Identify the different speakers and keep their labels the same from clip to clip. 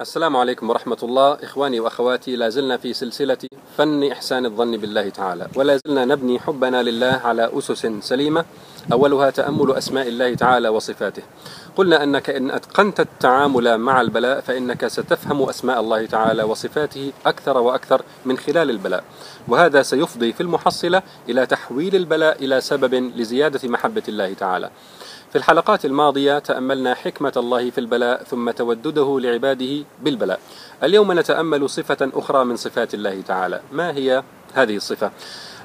Speaker 1: السلام عليكم ورحمة الله. إخواني وأخواتي لا زلنا في سلسلة فن إحسان الظن بالله تعالى ولا زلنا نبني حبنا لله على أسس سليمة. أولها تأمل أسماء الله تعالى وصفاته. قلنا أنك إن أتقنت التعامل مع البلاء فإنك ستفهم أسماء الله تعالى وصفاته أكثر وأكثر من خلال البلاء. وهذا سيفضي في المحصلة إلى تحويل البلاء إلى سبب لزيادة محبة الله تعالى. في الحلقات الماضية تأملنا حكمة الله في البلاء ثم تودده لعباده بالبلاء. اليوم نتأمل صفة أخرى من صفات الله تعالى. ما هي هذه الصفة؟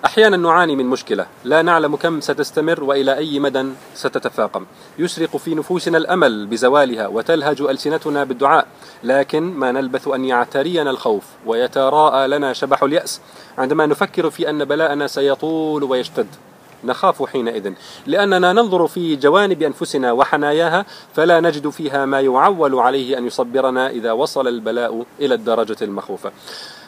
Speaker 1: أحيانا نعاني من مشكلة. لا نعلم كم ستستمر وإلى أي مدى ستتفاقم. يشرق في نفوسنا الأمل بزوالها وتلهج ألسنتنا بالدعاء. لكن ما نلبث أن يعترينا الخوف ويتراءى لنا شبح اليأس. عندما نفكر في أن بلاءنا سيطول ويشتد. نخاف حينئذ. لأننا ننظر في جوانب أنفسنا وحناياها فلا نجد فيها ما يعول عليه أن يصبرنا إذا وصل البلاء إلى الدرجة المخوفة.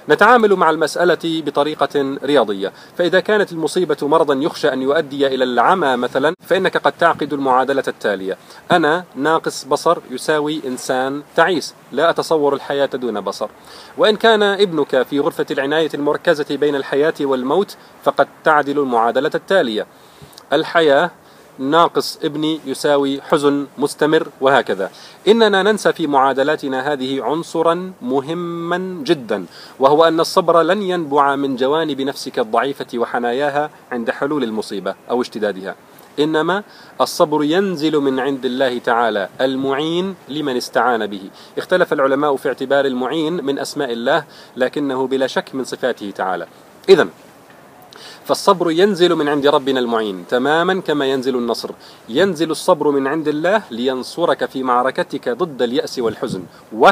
Speaker 1: نتعامل مع المسألة بطريقة رياضية. فإذا كانت المصيبة مرضا يخشى أن يؤدي إلى العمى مثلا فإنك قد تعقد المعادلة التالية. أنا ناقص بصر يساوي إنسان تعيس. لا أتصور الحياة دون بصر. وإن كان ابنك في غرفة العناية المركزة بين الحياة والموت فقد تعدل المعادلة التالية. الحياة ناقص ابني يساوي حزن مستمر وهكذا. إننا ننسى في معادلاتنا هذه عنصرا مهما جدا وهو أن الصبر لن ينبع من جوانب نفسك الضعيفة وحناياها عند حلول المصيبة أو اشتدادها. إنما الصبر ينزل من عند الله تعالى المعين لمن استعان به. اختلف العلماء في اعتبار المعين من أسماء الله لكنه بلا شك من صفاته تعالى. اذا فالصبر ينزل من عند ربنا المعين تماما كما ينزل النصر. ينزل الصبر من عند الله لينصرك في معركتك ضد اليأس والحزن. و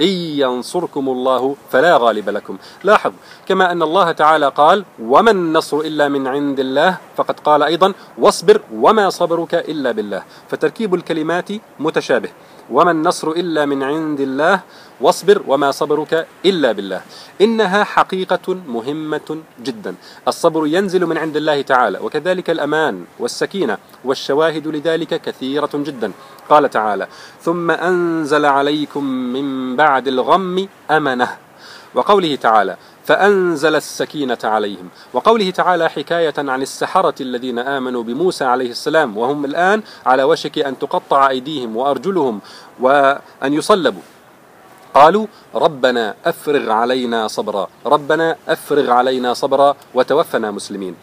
Speaker 1: إن ينصركم الله فلا غالب لكم. لاحظ كما أن الله تعالى قال وما النصر إلا من عند الله؟ فقد قال أيضا واصبر وما صبرك إلا بالله. فتركيب الكلمات متشابه. وما النصر إلا من عند الله واصبر وما صبرك إلا بالله إنها حقيقة مهمة جدا. الصبر ينزل من عند الله تعالى وكذلك الأمان والسكينة والشواهد لذلك كثيرة جدا. قال تعالى ثم أنزل عليكم من بعد الغم أمنه. وقوله تعالى فأنزل السكينة عليهم. وقوله تعالى حكاية عن السحرة الذين آمنوا بموسى عليه السلام وهم الآن على وشك أن تقطع أيديهم وأرجلهم وأن يصلبوا. قالوا ربنا أفرغ علينا صبرا ربنا أفرغ علينا صبرا وتوفنا مسلمين.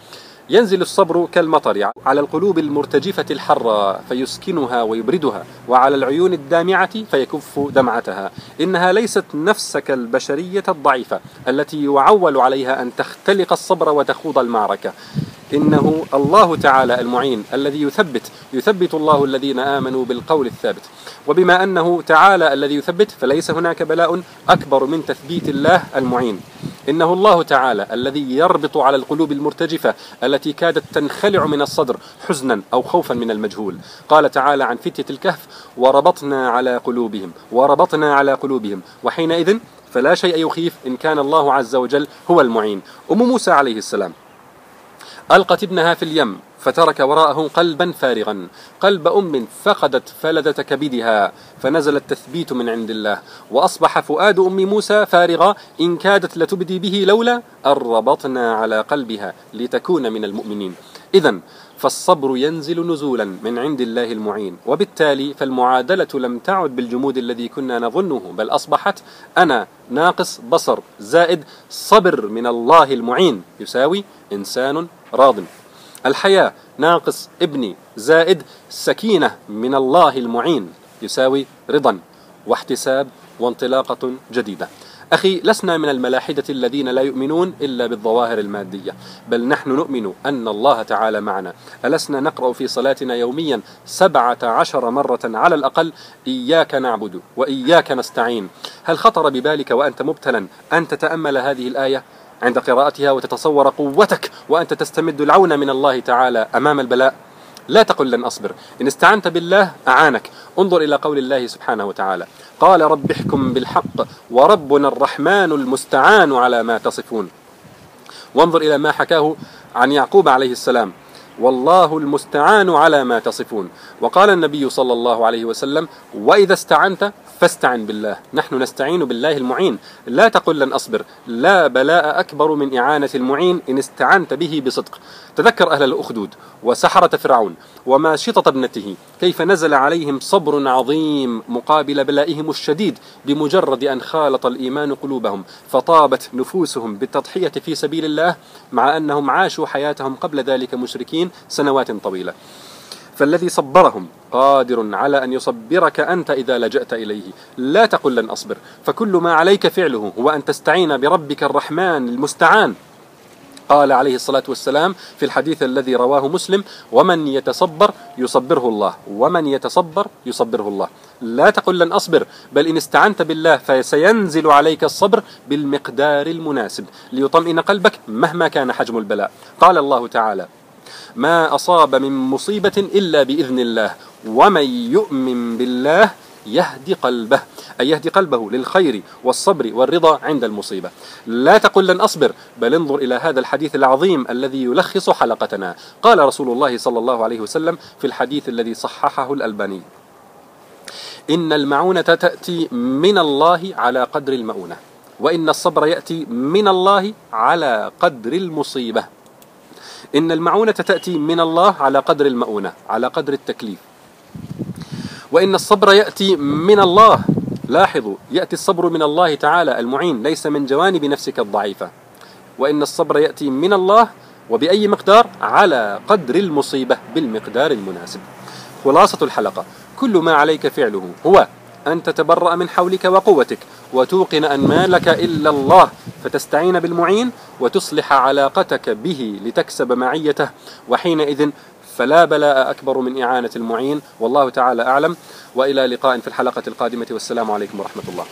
Speaker 1: ينزل الصبر كالمطر على القلوب المرتجفة الحرة فيسكنها ويبردها وعلى العيون الدامعة فيكف دمعتها. إنها ليست نفسك البشرية الضعيفة التي يعول عليها أن تختلق الصبر وتخوض المعركة. إنه الله تعالى المعين الذي يثبت يثبت الله الذين آمنوا بالقول الثابت. وبما أنه تعالى الذي يثبت فليس هناك بلاء أكبر من تثبيت الله المعين. إنه الله تعالى الذي يربط على القلوب المرتجفة التي كادت تنخلع من الصدر حزنا أو خوفا من المجهول. قال تعالى عن فتية الكهف وربطنا على قلوبهم وربطنا على قلوبهم. وحينئذ فلا شيء يخيف إن كان الله عز وجل هو المعين. أم موسى عليه السلام ألقت ابنها في اليم فترك وراءه قلبا فارغا. قلب أم فقدت فلذة كبدها فنزل التثبيت من عند الله. وأصبح فؤاد أم موسى فارغا إن كادت لتبدي به لولا أن ربطنا على قلبها لتكون من المؤمنين. إذا فالصبر ينزل نزولا من عند الله المعين. وبالتالي فالمعادلة لم تعد بالجمود الذي كنا نظنه بل أصبحت أنا ناقص بصر زائد صبر من الله المعين يساوي إنسان راض. الحياة ناقص ابني زائد سكينة من الله المعين يساوي رضا واحتساب وانطلاقة جديدة. أخي لسنا من الملاحدة الذين لا يؤمنون إلا بالظواهر المادية بل نحن نؤمن أن الله تعالى معنا. ألسنا نقرأ في صلاتنا يوميا سبعة عشر مرة على الأقل إياك نعبد وإياك نستعين. هل خطر ببالك وأنت مبتلا أن تتأمل هذه الآية؟ عند قراءتها وتتصور قوتك وأنت تستمد العون من الله تعالى أمام البلاء. لا تقل لن أصبر. إن استعنت بالله أعانك. انظر إلى قول الله سبحانه وتعالى. قال رب احكم بالحق وربنا الرحمن المستعان على ما تصفون. وانظر إلى ما حكاه عن يعقوب عليه السلام. والله المستعان على ما تصفون. وقال النبي صلى الله عليه وسلم وإذا استعنت فاستعن بالله. نحن نستعين بالله المعين. لا تقل لن أصبر. لا بلاء أكبر من إعانة المعين إن استعنت به بصدق. تذكر أهل الأخدود وسحرة فرعون وماشطة ابنته. كيف نزل عليهم صبر عظيم مقابل بلائهم الشديد بمجرد أن خالط الإيمان قلوبهم. فطابت نفوسهم بالتضحية في سبيل الله مع أنهم عاشوا حياتهم قبل ذلك مشركين سنوات طويلة. فالذي صبرهم قادر على أن يصبرك أنت إذا لجأت إليه. لا تقل لن أصبر. فكل ما عليك فعله هو أن تستعين بربك الرحمن المستعان. قال عليه الصلاة والسلام في الحديث الذي رواه مسلم ومن يتصبر يصبره الله ومن يتصبر يصبره الله. لا تقل لن أصبر بل إن استعنت بالله فسينزل عليك الصبر بالمقدار المناسب ليطمئن قلبك مهما كان حجم البلاء. قال الله تعالى ما أصاب من مصيبة إلا بإذن الله ومن يؤمن بالله يهدي قلبه أي يهدي قلبه للخير والصبر والرضا عند المصيبة. لا تقل لن أصبر بل انظر إلى هذا الحديث العظيم الذي يلخص حلقتنا. قال رسول الله صلى الله عليه وسلم في الحديث الذي صححه الألباني إن المعونة تأتي من الله على قدر المؤونة وإن الصبر يأتي من الله على قدر المصيبة. إن المعونة تأتي من الله على قدر المؤونة على قدر التكليف. وإن الصبر يأتي من الله لاحظوا يأتي الصبر من الله تعالى المعين ليس من جوانب نفسك الضعيفة. وإن الصبر يأتي من الله وبأي مقدار؟ على قدر المصيبة بالمقدار المناسب. خلاصة الحلقة. كل ما عليك فعله هو أن تتبرأ من حولك وقوتك وتوقن أن ما لك إلا الله. فتستعين بالمعين وتصلح علاقتك به لتكسب معيته. وحينئذ فلا بلاء أكبر من إعانة المعين. والله تعالى أعلم. وإلى لقاء في الحلقة القادمة. والسلام عليكم ورحمة الله.